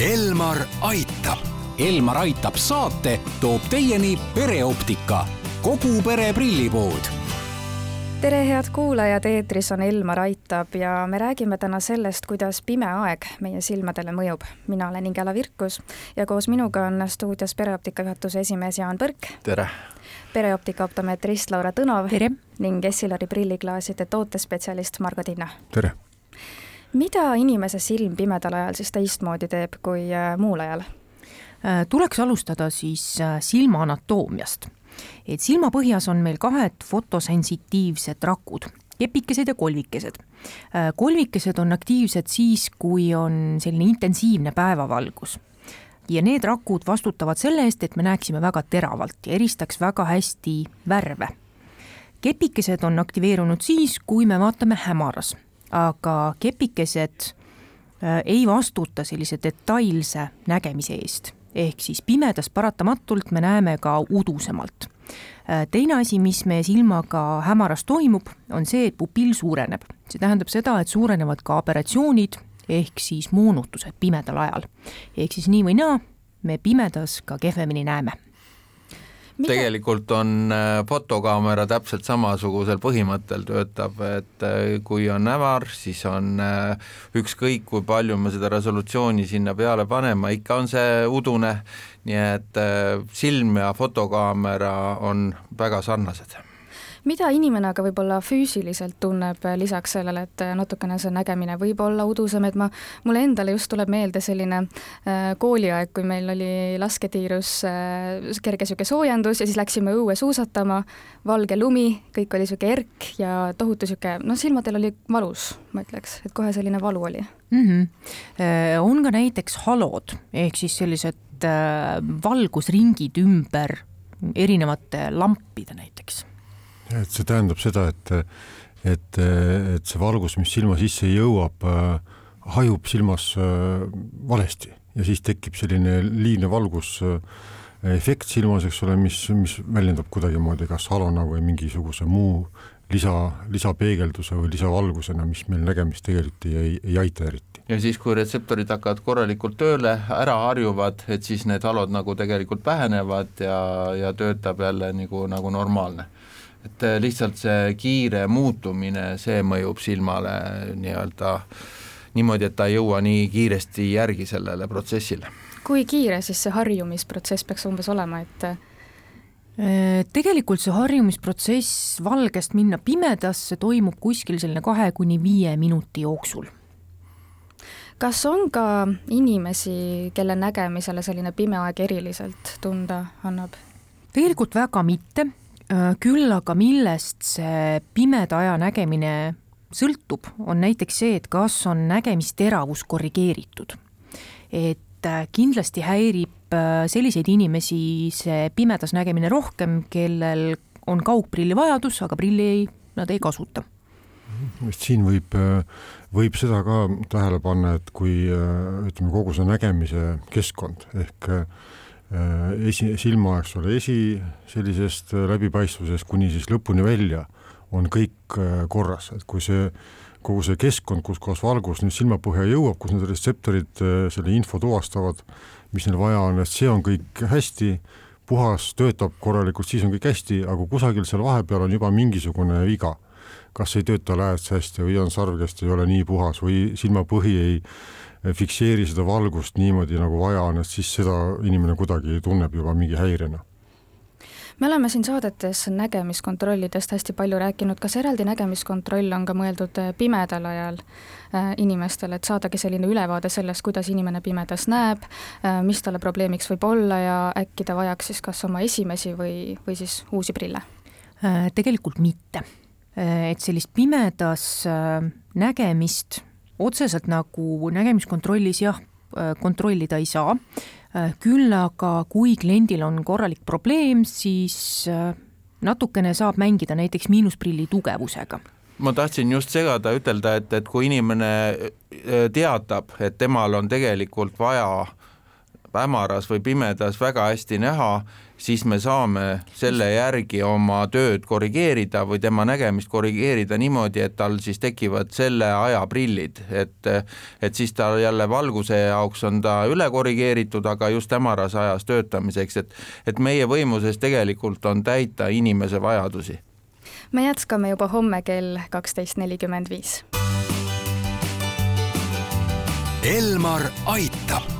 Elmar aitab. Elmar aitab saate toob teieni pereoptika, kogu pere prillipood tere, head kuulajad, eetris on Elmar Aitab ja me räägime täna sellest, kuidas pime aeg meie silmadele mõjub. mina olen Ingela Virkus ja koos minuga on stuudios pereoptika juhatuse esimees Jaan Põrk. tere! pereoptika optometrist Laura Tõnov. tere! ning Essilori prilliklaaside tootespetsialist Margo Tinna. tere! Mida inimese silm pimedal ajal siis teistmoodi teeb kui äh, muul ajal? Äh, tuleks alustada siis äh, silma anatoomiast et silmapõhjas on meil kahed fotosensitiivsed rakud, kepikesed ja kolvikesed. Kolvikesed on aktiivsed siis, kui on selline intensiivne päevavalgus ja need rakud vastutavad selle eest, et me näeksime väga teravalt ja eristaks väga hästi värve. kepikesed on aktiveerunud siis, kui me vaatame hämaras, aga kepikesed äh, ei vastuta sellise detailse nägemise eest ehk siis pimedas paratamatult me näeme ka udusemalt. Äh, teine asi, mis meie silmaga hämaras toimub, on see, et pupill suureneb. see tähendab seda, et suurenevad ka aberratsioonid ehk siis moonutused pimedal ajal. ehk siis nii või naa, me pimedas ka kehvemini näeme? Tegelikult on äh, fotokaamera täpselt samasugusel põhimõttel töötab, et äh, kui on hämar, siis on äh, ükskõik, kui palju me seda resolutsiooni sinna peale paneme, ikka on see udune, nii et silm ja fotokaamera on väga sarnased mida inimene aga võib-olla füüsiliselt tunneb äh, lisaks sellele, et äh, natukene see nägemine võib olla udusem, et ma, mulle endale just tuleb meelde selline äh, kooliaeg, kui meil oli lasketiirus äh,, kerge niisugune soojendus ja siis läksime õue suusatama, valge lumi, kõik oli niisugune erk ja tohutu niisugune, noh, silmadel oli valus, ma ütleks, et kohe selline valu oli mm. -hmm. On ka näiteks halod ehk siis sellised valgusringid ümber erinevate lampide näiteks et see tähendab seda, et, et, et see valgus, mis silma sisse jõuab, hajub silmas äh, valesti ja siis tekib selline liigne valgus efekt silmas, eks ole, mis, mis väljendab kuidagimoodi kas halona või mingisuguse muu lisa, lisapeegelduse või lisavalgusena, mis meil nägemist tegelikult ei, ei aita eriti. ja siis, kui retseptorid hakkavad korralikult tööle, ära harjuvad, et siis need halod nagu tegelikult vähenevad ja, ja töötab jälle nagu, nagu normaalne et äh, lihtsalt see kiire muutumine, see mõjub silmale nii-öelda niimoodi, et ta ei jõua nii kiiresti järgi sellele protsessile. kui kiire siis see harjumisprotsess peaks umbes olema, et äh, tegelikult see harjumisprotsess valgest minna pimedasse toimub kuskil selline kahe kuni viie minuti jooksul. kas on ka inimesi, kelle nägemisele selline pime aeg eriliselt tunda annab? tegelikult väga mitte, Äh, küll aga millest see pimeda aja nägemine sõltub, on näiteks see, et kas on nägemisteravus korrigeeritud. et äh, kindlasti häirib äh, selliseid inimesi see pimedas nägemine rohkem, kellel on kaugprilli vajadus, aga prilli ei, nad ei kasuta. vist siin võib, võib seda ka tähele panna, et kui ütleme, kogu see nägemise keskkond ehk Äh, esi, silma, eks ole, esi sellisest äh, läbipaistvusest kuni siis lõpuni välja on kõik äh, korras, et kui see, kogu see keskkond, kus kohas valgus nüüd silmapõhja jõuab, kus need retseptorid selle info tuvastavad, mis neil vaja on, et see on kõik hästi, puhas, töötab korralikult, siis on kõik hästi, aga kusagil seal vahepeal on juba mingisugune viga. kas ei tööta lääts hästi või on sarvkest ei ole nii puhas või silmapõhi ei fikseeri seda valgust niimoodi, nagu vaja on, et siis seda inimene kuidagi tunneb juba mingi häirena me oleme siin saadetes nägemiskontrollidest hästi palju rääkinud, kas eraldi nägemiskontroll on ka mõeldud äh, pimedal ajal äh, inimestele, et saadagi selline ülevaade sellest, kuidas inimene pimedas näeb, äh, mis talle probleemiks võib olla ja äkki ta vajaks siis kas oma esimesi või, või siis uusi prille? Tegelikult mitte. et sellist pimedas nägemist otseselt nagu nägemiskontrollis jah, äh, kontrollida ei saa, äh, küll aga kui kliendil on korralik probleem, siis äh, natukene saab mängida näiteks miinusprilli tugevusega. Ma tahtsin just segada, ütelda, et, et kui inimene teatab, et temal on tegelikult vaja hämaras või pimedas väga hästi näha, siis me saame selle järgi oma tööd korrigeerida või tema nägemist korrigeerida niimoodi, et tal siis tekivad selle aja prillid, et et siis ta jälle valguse jaoks on ta üle korrigeeritud, aga just hämaras ajas töötamiseks, et et meie võimuses tegelikult on täita inimese vajadusi. me jätkame juba homme kell kaksteist nelikümmend viis. Elmar aitab